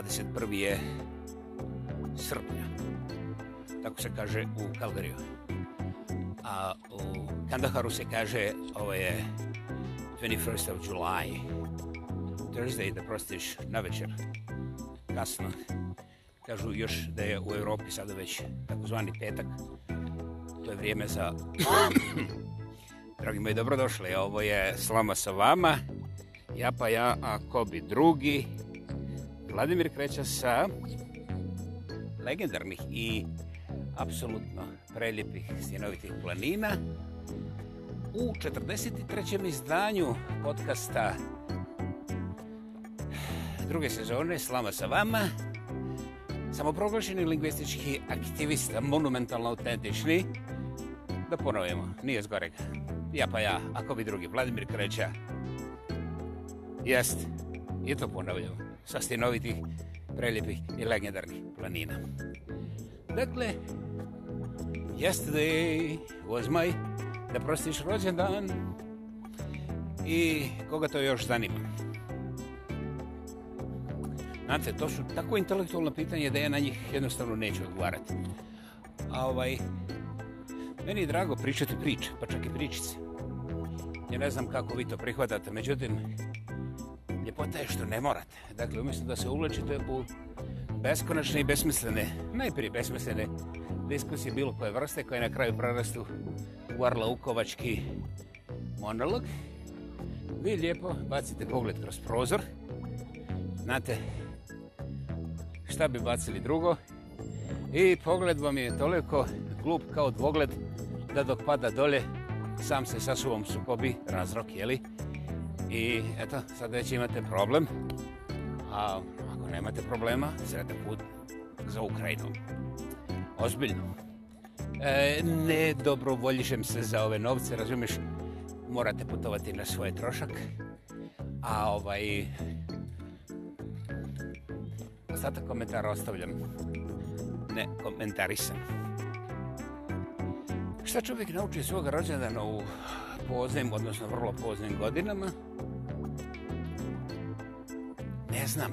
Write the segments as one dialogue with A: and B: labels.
A: 21. je srpnja. Tako se kaže u Kalgariju. A u Kandaharu se kaže ovo je 21. of July. Thursday, da prostiš, na večer. Kasno. Kažu još da je u Evropi sada već takozvani petak. To je vrijeme za... Dragi moji, dobrodošli. Ovo je Slama sa vama. Ja pa ja, a ko bi drugi? Vladimir kreće sa legendarnih i apsolutno preljepih stjenovitih planina u 43. izdanju podcasta druge sezone Slama sa vama samoproglašeni lingvistički aktivista monumentalno autentični da ponovimo, nije zgorega ja pa ja, ako bi drugi Vladimir kreća jest, i to ponavljamo sa stinovitih, prelijepih i legendarnih planina. Dakle, yesterday was my, da prostiš rođendan, i koga to još zanima? Znate, to su tako intelektualne pitanje da ja na njih jednostavno neću odgovarati. A ovaj, meni je drago pričati priče, pa čak i pričice. Ja ne znam kako vi to prihvatate, međutim, lepota je što ne morate. Dakle, umjesto da se uvlačite u beskonačne i besmislene, najprije besmislene diskusije bilo koje vrste koje na kraju prarastu u Arla Ukovački monolog, vi lijepo bacite pogled kroz prozor. Znate, šta bi bacili drugo? I pogled vam je toliko glup kao dvogled da dok pada dolje sam se sa suvom sukobi razrok, jeli? li? I eto, sad već imate problem. A ako nemate problema, sretan put za Ukrajinu. Ozbiljno. E, ne dobrovoljišem se za ove novce, razumiješ? Morate putovati na svoj trošak. A ovaj... Ostatak komentara ostavljam. Ne, komentarisam. Šta čovjek nauči svoga rođendana u poznim, odnosno vrlo poznim godinama? ne znam.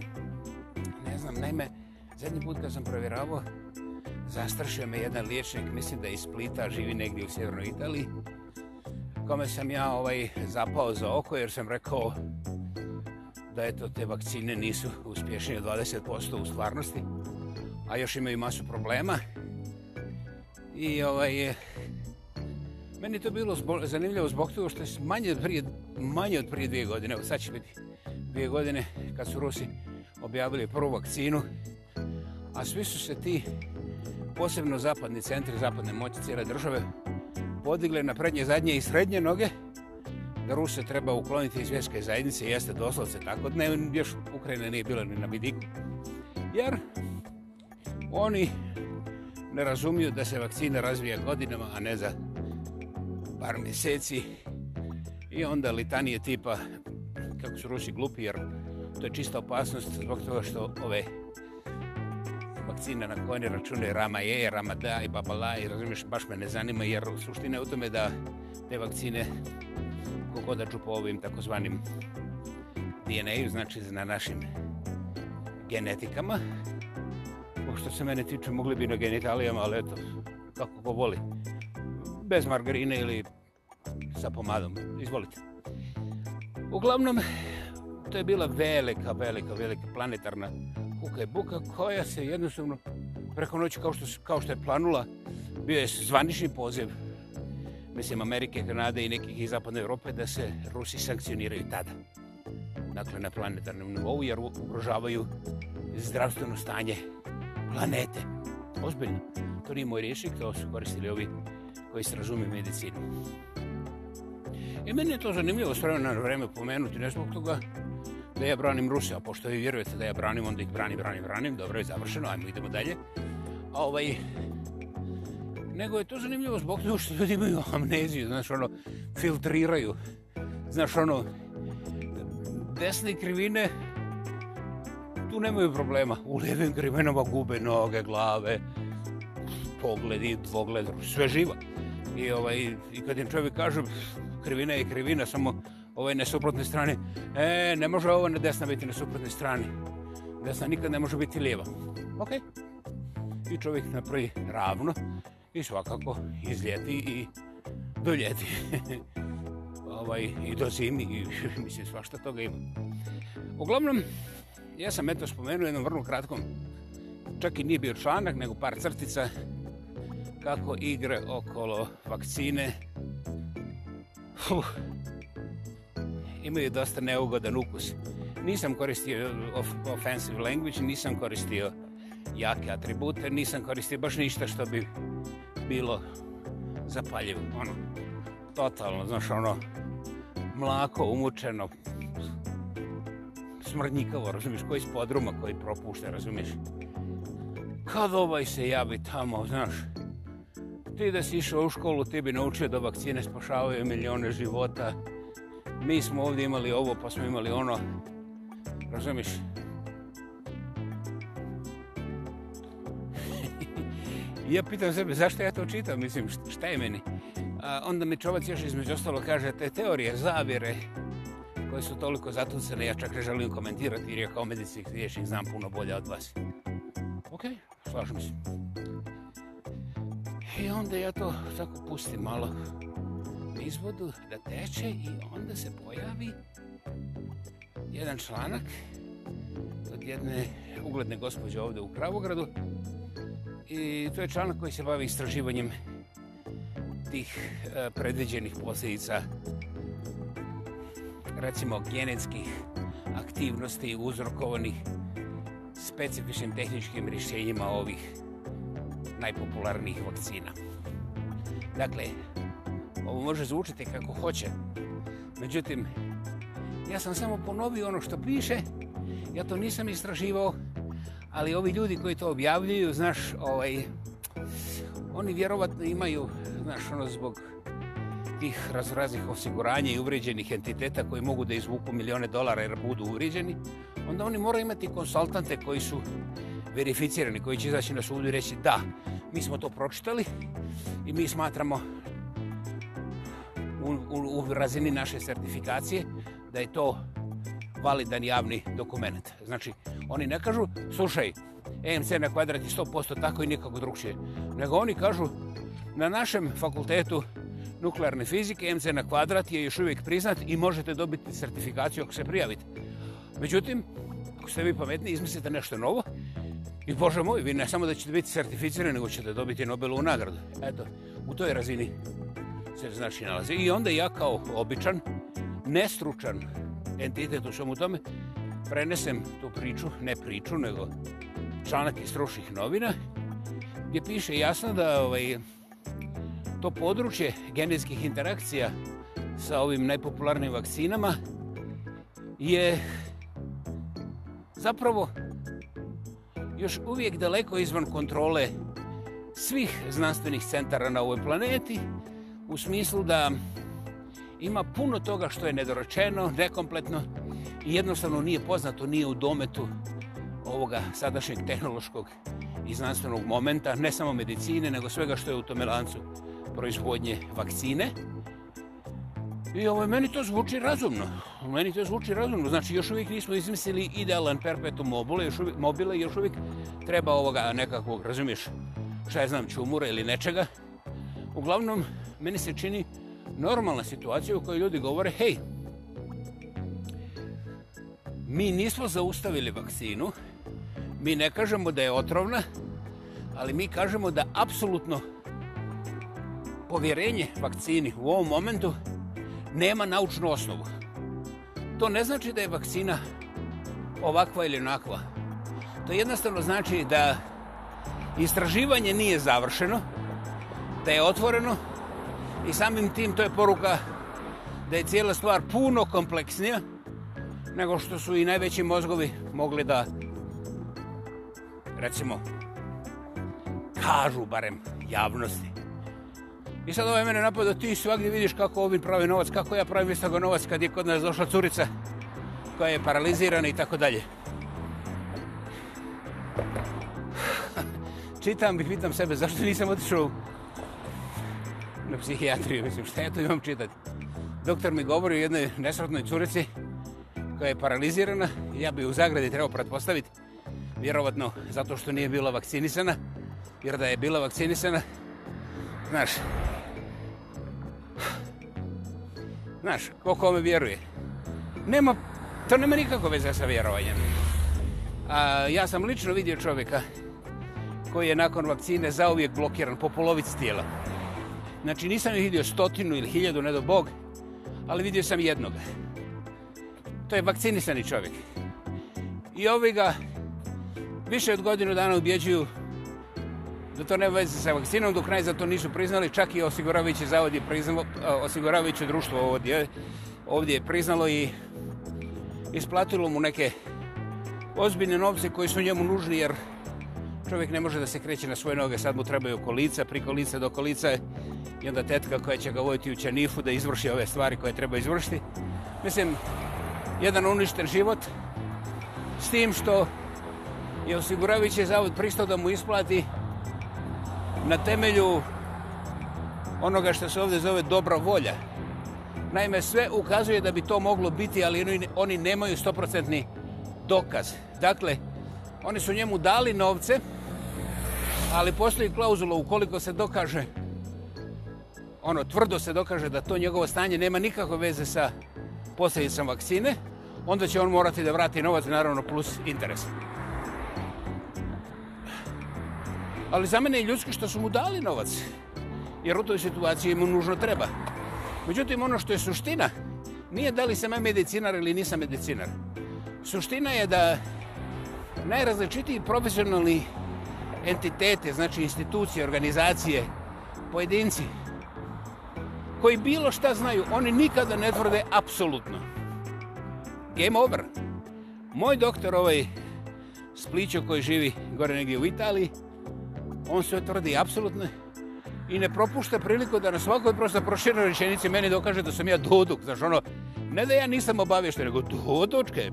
A: Ne znam, naime, zadnji put kad sam provjeravao, zastršio me jedan liječnik, mislim da je iz Splita, živi negdje u Sjevernoj Italiji, kome sam ja ovaj zapao za oko jer sam rekao da eto, te vakcine nisu uspješnije 20% u stvarnosti, a još imaju masu problema. I ovaj, meni je to bilo zbog, zanimljivo zbog toga što je manje od prije, manje od prije dvije godine, evo sad će biti dvije godine, kad su Rusi objavili prvu vakcinu, a svi su se ti, posebno zapadni centri, zapadne moći cijele države, podigle na prednje, zadnje i srednje noge, da Ruse treba ukloniti iz vjeske zajednice, jeste doslovce tako, ne, još Ukrajina nije bila ni na vidiku. Jer oni ne razumiju da se vakcina razvija godinama, a ne za par mjeseci. I onda litanije tipa, kako su Rusi glupi, jer to je čista opasnost zbog toga što ove vakcine na koje ne računaju Rama je, Rama da i Babala i razumiješ, baš me ne zanima jer suština je u tome da te vakcine kogodaču po ovim takozvanim DNA-u, znači na našim genetikama. Pošto se mene tiče, mogli bi na genitalijama, ali eto, kako ko voli. Bez margarine ili sa pomadom. Izvolite. Uglavnom, to je bila velika, velika, velika planetarna kuka i buka koja se jednostavno preko noći kao što, kao što je planula, bio je zvanični poziv mislim Amerike, Kanade i nekih iz zapadne Europe da se Rusi sankcioniraju tada. Dakle, na planetarnom nivou jer ugrožavaju zdravstveno stanje planete. Ozbiljno, to nije moj rješnik, to su koristili ovi koji se razume medicinu. I meni je to zanimljivo, stvarno na vreme pomenuti, ne zbog toga da ja branim Rusiju, a pošto vi vjerujete da ja branim, onda ih branim, branim, branim. Dobro je završeno, ajmo idemo dalje. A ovaj, nego je to zanimljivo zbog toga što ljudi imaju amneziju, znaš, ono, filtriraju. Znaš, ono, desne krivine, tu nemaju problema. U lijevim krivinama gube noge, glave, pogledi, dvogled, sve živa. I, ovaj, i kad im čovjek kaže, krivina je krivina, samo ovaj na suprotnoj strani. E, ne može ovo na desna biti na suprotnoj strani. Desna nikad ne može biti lijeva. Ok. I čovjek napravi ravno i svakako izljeti i doljeti. ovaj, I do zimi i mislim svašta toga ima. Uglavnom, ja sam eto spomenuo jednom vrlo kratkom, čak i nije bio članak, nego par crtica, kako igre okolo vakcine. Uf, imaju dosta neugodan ukus. Nisam koristio of, offensive language, nisam koristio jake atribute, nisam koristio baš ništa što bi bilo zapaljivo. Ono, totalno, znaš, ono, mlako, umučeno, smrdnjikavo, razumiješ, koji iz podruma, koji propušte, razumiješ. Kad ovaj se javi tamo, znaš, ti da si išao u školu, ti bi naučio da vakcine spašavaju milijone života, mi smo ovdje imali ovo, pa smo imali ono. Razumiš? ja pitam sebe, zašto ja to čitam? Mislim, šta je meni? A onda mi čovac još između ostalo kaže, te teorije, zavire, koje su toliko zatucene, ja čak ne želim komentirati, jer ja kao medicinski riječnik znam puno bolje od vas. Ok, slažem se. I onda ja to tako pustim malo izvodu da teče i onda se pojavi jedan članak od jedne ugledne gospođe ovde u Kravogradu i to je članak koji se bavi istraživanjem tih e, predviđenih posljedica recimo genetskih aktivnosti uzrokovanih specifičnim tehničkim rješenjima ovih najpopularnijih vakcina. Dakle, ovo može zvučiti kako hoće. Međutim, ja sam samo ponovio ono što piše, ja to nisam istraživao, ali ovi ljudi koji to objavljuju, znaš, ovaj, oni vjerovatno imaju, znaš, ono zbog tih razraznih osiguranja i uvređenih entiteta koji mogu da izvuku milijone dolara jer budu uvređeni, onda oni moraju imati konsultante koji su verificirani, koji će izaći na sudu i reći da, mi smo to pročitali i mi smatramo u, u razini naše certifikacije da je to validan javni dokument. Znači, oni ne kažu, slušaj, EMC na kvadrat je 100% tako i nikako drugšije, nego oni kažu, na našem fakultetu nuklearne fizike EMC na kvadrat je još uvijek priznat i možete dobiti certifikaciju ako se prijavite. Međutim, ako ste vi pametni, izmislite nešto novo i, Bože moj, vi ne samo da ćete biti certificirani, nego ćete dobiti Nobelovu nagradu. Eto, u toj razini se znači nalazi. I onda ja kao običan, nestručan entitet u svom tome, prenesem tu priču, ne priču, nego članak iz stručnih novina, gdje piše jasno da ovaj, to područje genetskih interakcija sa ovim najpopularnim vakcinama je zapravo još uvijek daleko izvan kontrole svih znanstvenih centara na ovoj planeti, u smislu da ima puno toga što je nedorečeno, nekompletno i jednostavno nije poznato, nije u dometu ovoga sadašnjeg tehnološkog i znanstvenog momenta, ne samo medicine, nego svega što je u tome lancu proizvodnje vakcine. I ovo, ovaj, meni to zvuči razumno. Meni to zvuči razumno. Znači, još uvijek nismo izmislili idealan perpetuum mobile, još uvijek, mobile, još uvijek treba ovoga nekakvog, razumiješ, šta je znam, čumura ili nečega. Uglavnom, meni se čini normalna situacija u kojoj ljudi govore hej, mi nismo zaustavili vakcinu, mi ne kažemo da je otrovna, ali mi kažemo da apsolutno povjerenje vakcini u ovom momentu nema naučnu osnovu. To ne znači da je vakcina ovakva ili onakva. To jednostavno znači da istraživanje nije završeno, da je otvoreno, i samim tim to je poruka da je cijela stvar puno kompleksnija nego što su i najveći mozgovi mogli da recimo kažu barem javnosti. I sad ovaj mene napada, ti svakdje vidiš kako ovim pravi novac, kako ja pravim iz toga novac kad je kod nas došla curica koja je paralizirana i tako dalje. Čitam i pitam sebe zašto nisam otišao na psihijatriju, mislim, šta ja to imam čitati? Doktor mi govori o jednoj nesrotnoj curici koja je paralizirana. Ja bi u zagradi trebao pretpostaviti, vjerovatno zato što nije bila vakcinisana, jer da je bila vakcinisana, znaš, znaš, ko kome vjeruje? Nema, to nema nikako veze sa vjerovanjem. A, ja sam lično vidio čovjeka koji je nakon vakcine zauvijek blokiran po polovici tijela. Znači, nisam ih vidio stotinu ili hiljadu, ne do Bog, ali vidio sam jednog. To je vakcinisani čovjek. I ovi ga više od godinu dana ubjeđuju da to ne veze sa vakcinom, dok naj za to nisu priznali, čak i osiguravajuće zavod je priznalo, osiguravajuće društvo ovdje, ovdje je priznalo i isplatilo mu neke ozbiljne novce koji su njemu nužni, jer čovjek ne može da se kreće na svoje noge, sad mu trebaju kolica, pri kolica do kolica i onda tetka koja će ga vojiti u Čanifu da izvrši ove stvari koje treba izvršiti. Mislim, jedan uništen život s tim što je osiguravić je zavod pristao da mu isplati na temelju onoga što se ovdje zove dobra volja. Naime, sve ukazuje da bi to moglo biti, ali oni nemaju stoprocentni dokaz. Dakle, oni su njemu dali novce, ali postoji klauzula ukoliko se dokaže, ono tvrdo se dokaže da to njegovo stanje nema nikakve veze sa posljedicom vakcine, onda će on morati da vrati novac, naravno plus interes. Ali za mene je ljudski što su mu dali novac, jer u toj situaciji mu nužno treba. Međutim, ono što je suština, nije da li sam ja medicinar ili nisam medicinar. Suština je da najrazličitiji profesionalni entitete, znači institucije, organizacije, pojedinci, koji bilo šta znaju, oni nikada ne tvrde apsolutno. Game over. Moj doktor, ovaj spličo koji živi gore negdje u Italiji, on sve tvrdi apsolutno i ne propušta priliku da na svakoj prosto proširnoj rečenici meni dokaže da sam ja doduk. Znaš, ono, ne da ja nisam obavješten, nego dodučke.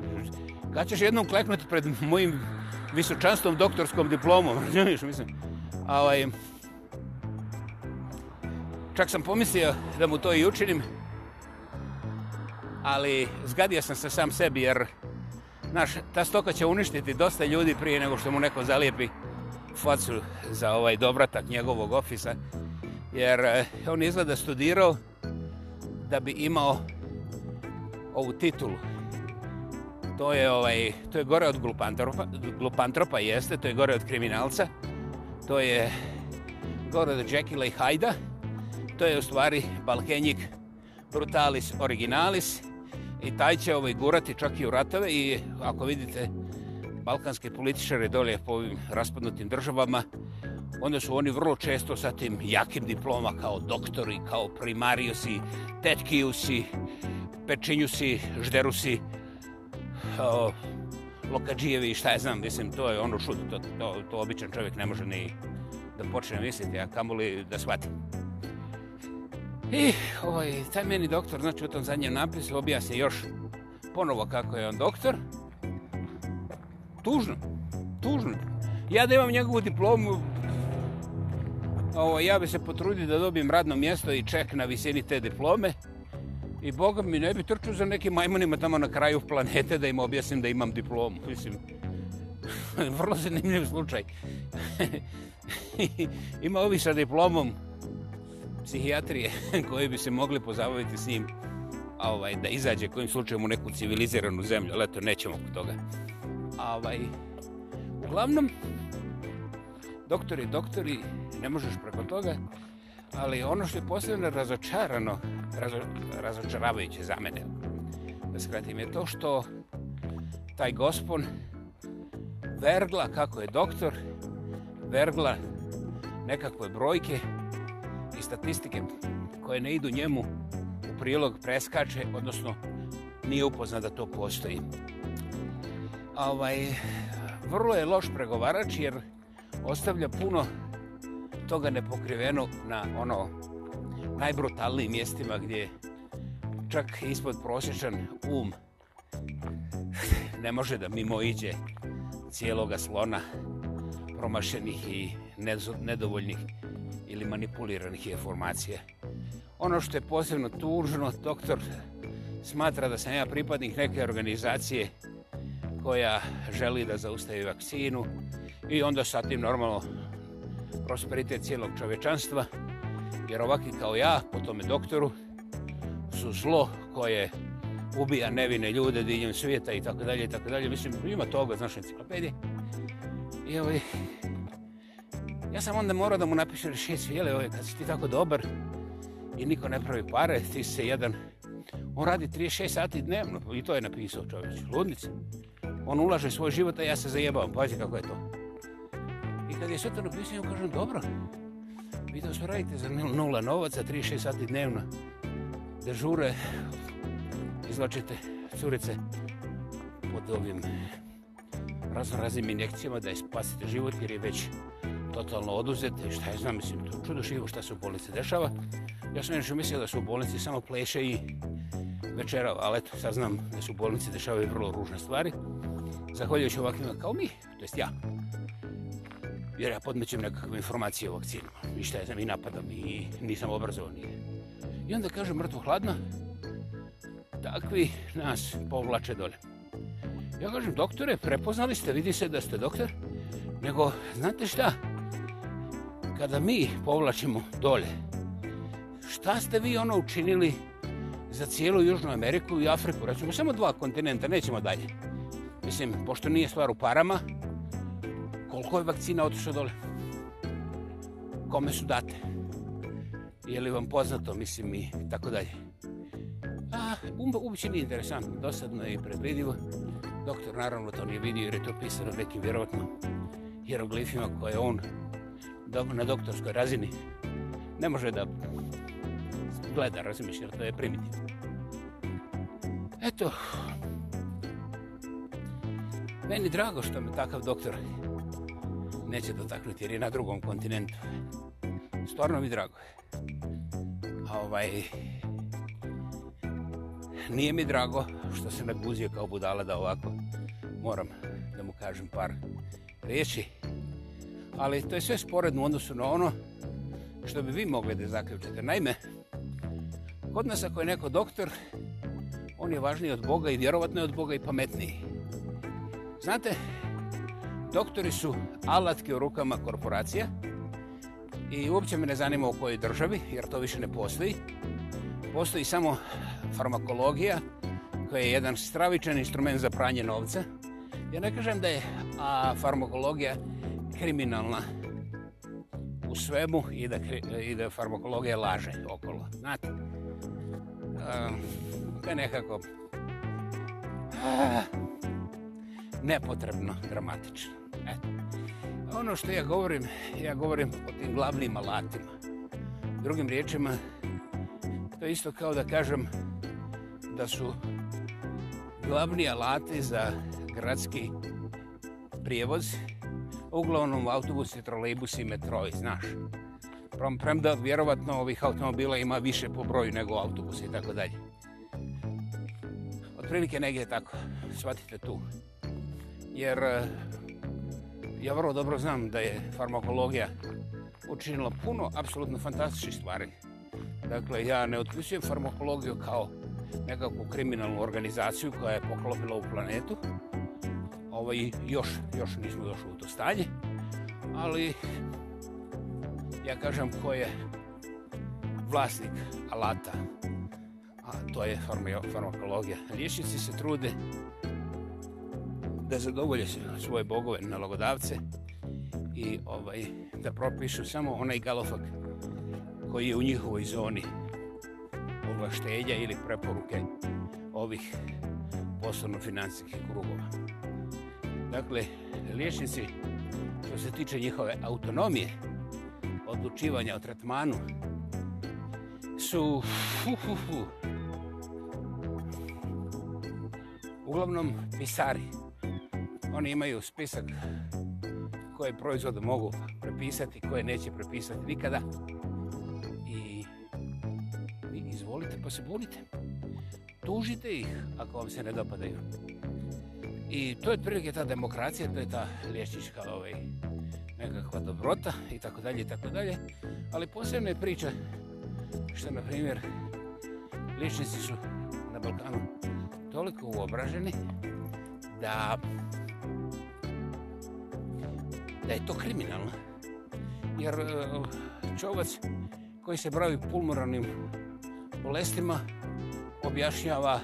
A: Kad ćeš jednom kleknuti pred mojim visočanstvom doktorskom diplomom, razumiješ, mislim. Ovaj, čak sam pomislio da mu to i učinim, ali zgadio sam se sam sebi, jer znaš, ta stoka će uništiti dosta ljudi prije nego što mu neko zalijepi facu za ovaj dobratak njegovog ofisa, jer eh, on izgleda studirao da bi imao ovu titulu, to je ovaj to je gore od glupantropa glupantropa jeste to je gore od kriminalca to je gore od Jekyll i Hyde to je u stvari balkenjik brutalis originalis i taj će ovaj gurati čak i u ratove i ako vidite balkanske političare dolje po ovim raspadnutim državama onda su oni vrlo često sa tim jakim diploma kao doktori kao primariusi tetkiusi pečinjusi žderusi, žderusi lokađijevi i šta je znam, mislim, to je ono šut, to, to, to običan čovjek ne može ni da počne misliti, a kamoli da shvati. I ovaj, taj meni doktor, znači u tom zadnjem napisu, objasni još ponovo kako je on doktor. Tužno, tužno. Ja da imam njegovu diplomu, ovo, ja bi se potrudio da dobijem radno mjesto i ček na visini te diplome. I boga mi ne bi trčao za nekim majmunima tamo na kraju planete da im objasnim da imam diplom. Mislim, vrlo zanimljiv slučaj. Ima ovi sa diplomom psihijatrije koji bi se mogli pozabaviti s njim a ovaj, da izađe kojim slučajem u neku civiliziranu zemlju, ali eto, nećemo oko toga. A ovaj, uglavnom, doktori, doktori, ne možeš preko toga, ali ono što je posebno razočarano razo, razočaravajuće za mene. Da skratim je to što taj gospon vergla kako je doktor, vergla nekakve brojke i statistike koje ne idu njemu u prilog preskače, odnosno nije upoznat da to postoji. Ovaj, vrlo je loš pregovarač jer ostavlja puno toga nepokriveno na ono najbrutalnijim mjestima gdje čak ispod prosječan um ne može da mimo iđe cijeloga slona promašenih i nedovoljnih ili manipuliranih informacija. Ono što je posebno tužno, doktor smatra da sam ja pripadnik neke organizacije koja želi da zaustavi vakcinu i onda sa tim normalno prosperitet cijelog čovečanstva jer ovaki kao ja, po tome doktoru, su zlo koje ubija nevine ljude diljem svijeta i tako dalje i tako dalje. Mislim, ima toga, znaš, enciklopedije. I evo ovaj, je... Ja sam onda morao da mu napišem rešicu, jele, ovo ovaj, je, kad si ti tako dobar i niko ne pravi pare, ti se jedan... On radi 36 sati dnevno i to je napisao čovječ, ludnica. On ulaže svoj život, a ja se zajebavam, pazi kako je to. I kad je sve to napisao, ja kažem, dobro, Vi to što radite za nula novaca, 36 sati dnevno, dežure, izlačite curice pod ovim raznoraznim injekcijama da spasite život jer je već totalno oduzete. Šta je znam, mislim, to čudo živo šta se u bolnici dešava. Ja sam inače mislio da su u bolnici samo pleše i večera, ali eto, sad znam da su u bolnici dešavaju vrlo ružne stvari. Zahvaljujući ovakvima kao mi, to jest ja, jer ja podmećem nekakve informacije o vakcinama. I šta je znam, i napadam, i nisam obrazovan. I onda kaže mrtvo hladno, takvi nas povlače dole. Ja kažem, doktore, prepoznali ste, vidi se da ste doktor, nego, znate šta, kada mi povlačimo dole, šta ste vi ono učinili za cijelu Južnu Ameriku i Afriku, recimo samo dva kontinenta, nećemo dalje. Mislim, pošto nije stvar u parama, koliko je vakcina otišao dole? Kome su date? Je li vam poznato, mislim i tako dalje? A, um, uopće nije interesantno, dosadno je i predvidivo. Doktor naravno to nije vidio jer je to pisano nekim vjerovatno hieroglifima koje je on do, na doktorskoj razini ne može da gleda, razumiješ, jer to je primitivno. Eto, meni drago što me takav doktor neće dotaknuti jer je na drugom kontinentu. Stvarno mi drago je. A ovaj... Nije mi drago što se me guzio kao budala da ovako moram da mu kažem par riječi. Ali to je sve sporedno u odnosu na ono što bi vi mogli da zaključite. Naime, kod nas ako je neko doktor, on je važniji od Boga i vjerovatno je od Boga i pametniji. Znate, Doktori su alatke u rukama korporacija i uopće me ne zanima u kojoj državi, jer to više ne postoji. Postoji samo farmakologija, koja je jedan stravičan instrument za pranje novca. Ja ne kažem da je a, farmakologija kriminalna u svemu i da, i da farmakologija laže okolo. Znate, a, ehm, to je nekako... A, nepotrebno dramatično. Eto. Ono što ja govorim, ja govorim o tim glavnim alatima. Drugim riječima, to je isto kao da kažem da su glavni alati za gradski prijevoz, uglavnom u autobusi, trolejbusi i metroji, znaš. Premda vjerovatno ovih automobila ima više po broju nego autobusa i tako dalje. Otprilike negdje tako, shvatite tu jer eh, ja vrlo dobro znam da je farmakologija učinila puno apsolutno fantastičnih stvari. Dakle, ja ne otpisujem farmakologiju kao nekakvu kriminalnu organizaciju koja je poklopila u planetu. Ovaj, još, još nismo došli u to stanje. Ali, ja kažem ko je vlasnik alata, a to je farmakologija. Liječnici se trude da zadovolje svoje bogove nalogodavce i ovaj da propišu samo onaj galofak koji je u njihovoj zoni ovlaštenja ili preporuke ovih poslovno-financijskih krugova. Dakle, liječnici, što se tiče njihove autonomije, odlučivanja o tretmanu, su hu, hu, hu, uglavnom pisari. Oni imaju spisak koje proizvode mogu prepisati, koje neće prepisati nikada. I vi izvolite pa se bunite. Tužite ih ako vam se ne dopadaju. I to je otprilike ta demokracija, to je ta lješnička ovaj, nekakva dobrota i tako dalje i tako dalje. Ali posebna je priča što, na primjer, lješnici su na Balkanu toliko uobraženi da da je to kriminalno. Jer e, čovac koji se bravi pulmoranim bolestima objašnjava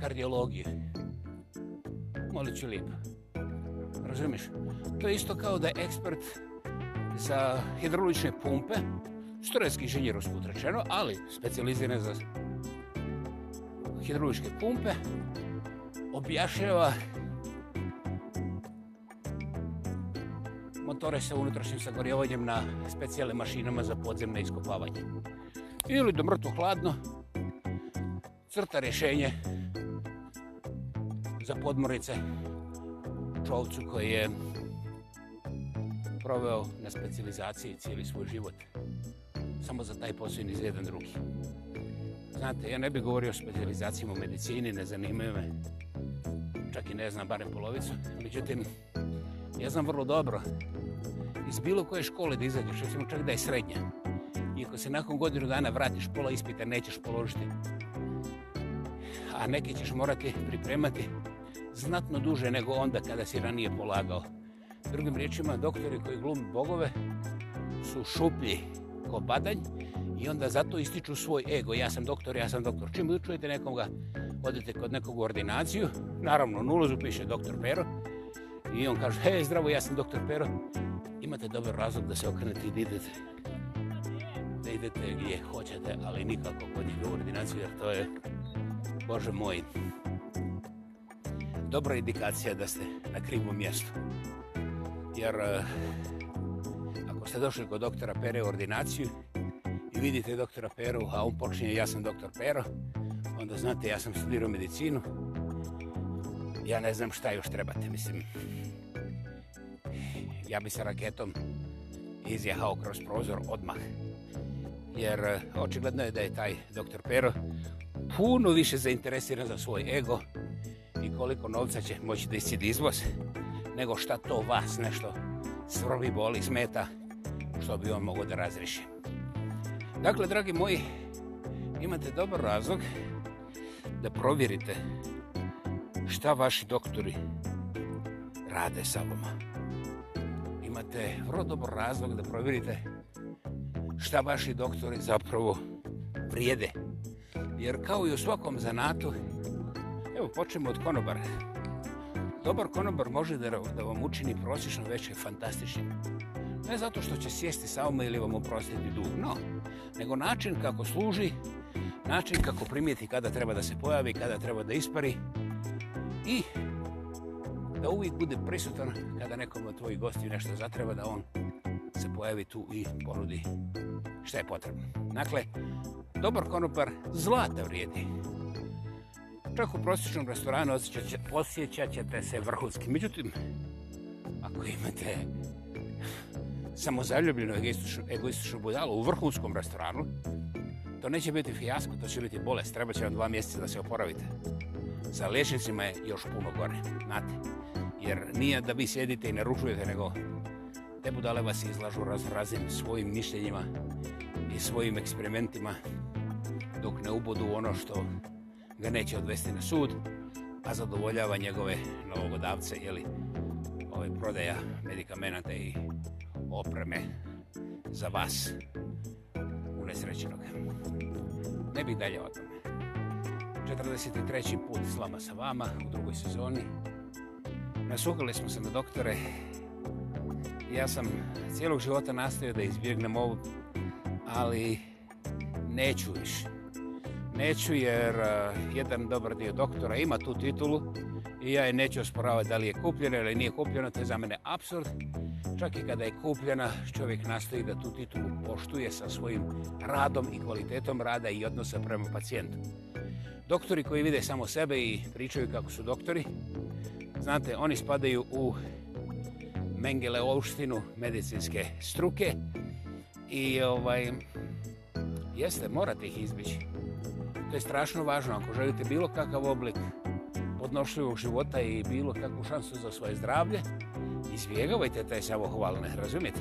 A: kardiologiju. Molit ću lijepo. Razumiš? To je isto kao da je ekspert za hidrolične pumpe, štorenski inženjer usput rečeno, ali specializiran za hidroličke pumpe, objašnjava motore sa unutrašnjim sagorjevanjem na specijalnim mašinama za podzemne iskopavanje. Ili do mrtvo hladno, crta rješenje za podmornice čovcu koji je proveo na specializaciji cijeli svoj život. Samo za taj posao i ni za jedan drugi. Znate, ja ne bih govorio o specializacijama u medicini, ne zanimaju me. Čak i ne znam, barem polovicu. Međutim, ja znam vrlo dobro iz bilo koje škole da izađeš, recimo čak da je srednja. I ako se nakon godinu dana vratiš pola ispita, nećeš položiti. A neke ćeš morati pripremati znatno duže nego onda kada si ranije polagao. Drugim riječima, doktori koji glumi bogove su šuplji ko badanj i onda zato ističu svoj ego. Ja sam doktor, ja sam doktor. Čim učujete nekoga, odete kod nekog u ordinaciju, naravno, nulozu piše doktor Pero, I on kaže, he, zdravo, ja sam doktor Pero imate dobar razlog da se okrenete i da idete. Da idete gdje hoćete, ali nikako kod njih u ordinaciju, jer to je, Bože moj, dobra indikacija da ste na krivom mjestu. Jer eh, ako ste došli kod doktora Pere u ordinaciju i vidite doktora Peru, a on počinje, ja sam doktor Pero, onda znate, ja sam studirao medicinu, ja ne znam šta još trebate, mislim, ja bi se raketom izjehao kroz prozor odmah. Jer eh, očigledno je da je taj doktor Pero puno više zainteresiran za svoj ego i koliko novca će moći da iscidi izvoz, nego šta to vas nešto svrbi, boli, smeta, što bi on mogo da razriši. Dakle, dragi moji, imate dobar razlog da provjerite šta vaši doktori rade sa vama imate vrlo dobar razlog da provjerite šta vaši doktori zapravo vrijede. Jer kao i u svakom zanatu, evo počnemo od konobara. Dobar konobar može da, da vam učini prosječno veće fantastično. Ne zato što će sjesti sa vama ili vam oprostiti dug, no, nego način kako služi, način kako primijeti kada treba da se pojavi, kada treba da ispari i da uvijek bude prisutan kada nekom od tvojih gostiju nešto zatreba, da on se pojavi tu i ponudi šta je potrebno. Dakle, dobar konopar zlata vrijedi. Čak u prosječnom restoranu osjećat ćete se vrhunski. Međutim, ako imate samozaljubljenu egoističnu, egoističnu budalu u vrhunskom restoranu, to neće biti fijasko, to će biti bolest. Treba će vam dva mjeseca da se oporavite sa lešnicima je još puno gore, znate. Jer nije da vi sjedite i ne rušujete, nego te budale vas izlažu razrazim svojim mišljenjima i svojim eksperimentima dok ne ubodu ono što ga neće odvesti na sud, a zadovoljava njegove novogodavce, jeli, ove prodaja medikamenata i opreme za vas unesrećenog. Ne bih dalje o tom. 43. put slama sa vama u drugoj sezoni. Nasukali smo se na doktore. Ja sam cijelog života nastavio da izbjegnem ovu, ali neću više. Neću jer e, jedan dobar dio doktora ima tu titulu i ja je neću osporavati da li je kupljena ili nije kupljena, to je za mene absurd. Čak i kada je kupljena, čovjek nastoji da tu titulu poštuje sa svojim radom i kvalitetom rada i odnosa prema pacijentu. Doktori koji vide samo sebe i pričaju kako su doktori, znate, oni spadaju u Mengeleovštinu medicinske struke i ovaj jeste, morate ih izbići. To je strašno važno ako želite bilo kakav oblik podnošljivog života i bilo kakvu šansu za svoje zdravlje, izbjegavajte taj samohvalne, razumijete?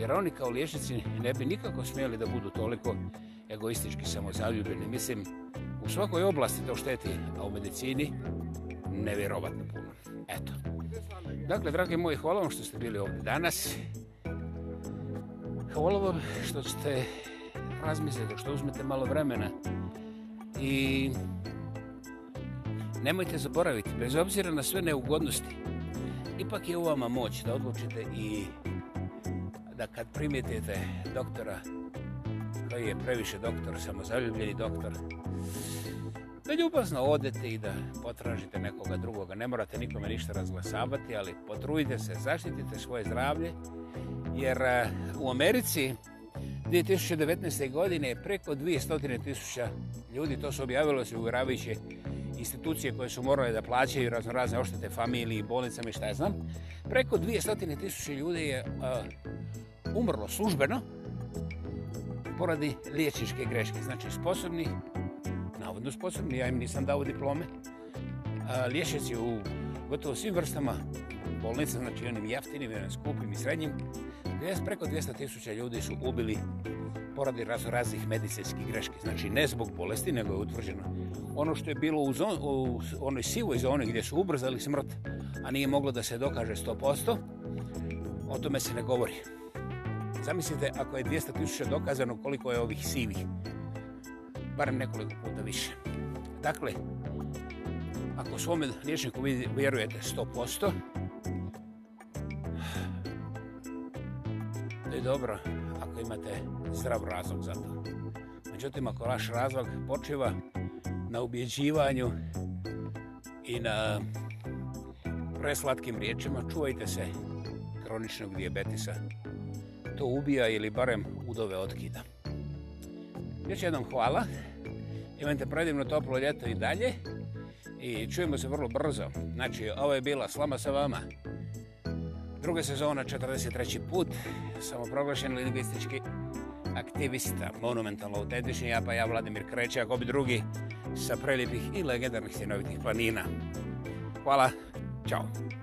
A: Jer oni kao liječnici ne bi nikako smijeli da budu toliko egoistički samozaljubljeni. Mislim, svakoj oblasti to šteti, a u medicini nevjerovatno puno. Eto. Dakle, dragi moji, hvala vam što ste bili ovdje danas. Hvala vam što ste razmislili, što uzmete malo vremena. I nemojte zaboraviti, bez obzira na sve neugodnosti, ipak je u vama moć da odlučite i da kad primijetite doktora koji je previše doktor, samozaljubljeni doktor, doktor, da ljubazno odete i da potražite nekoga drugoga. Ne morate nikome ništa razglasavati, ali potrujite se, zaštitite svoje zdravlje, jer eh, u Americi 2019. godine preko 200.000 ljudi, to su objavilo se uvjeravajuće institucije koje su morale da plaćaju razno razne oštete familiji, bolnicama i šta znam, preko 200.000 ljudi je uh, umrlo službeno poradi liječničke greške, znači sposobnih radno sposobni, ja im nisam dao diplome. Liješec je u gotovo svim vrstama bolnica, znači onim jeftinim, onim skupim i srednjim. Preko 200 tisuća ljudi su ubili poradi razno raznih medicinskih greški. Znači ne zbog bolesti, nego je utvrđeno ono što je bilo u, zon, u onoj sivoj zoni gdje su ubrzali smrt, a nije moglo da se dokaže 100%, o tome se ne govori. Zamislite, ako je 200 tisuća dokazano, koliko je ovih sivih bar nekoliko puta više. Dakle, ako svom liječniku vi vjerujete 100%, to je dobro ako imate zdrav razlog za to. Međutim, ako vaš razlog počiva na ubjeđivanju i na preslatkim riječima, čuvajte se kroničnog dijabetisa. To ubija ili barem udove otkida. Još jednom hvala. Imajte predivno toplo ljeto i dalje. I čujemo se vrlo brzo. Znači, ovo je bila Slama sa vama. Druga sezona, 43. put. Samoproglašen lingvistički aktivista, monumentalno autentični. Ja pa ja, Vladimir Kreće, ako bi drugi sa prelijepih i legendarnih sinovitih planina. Hvala. Ćao.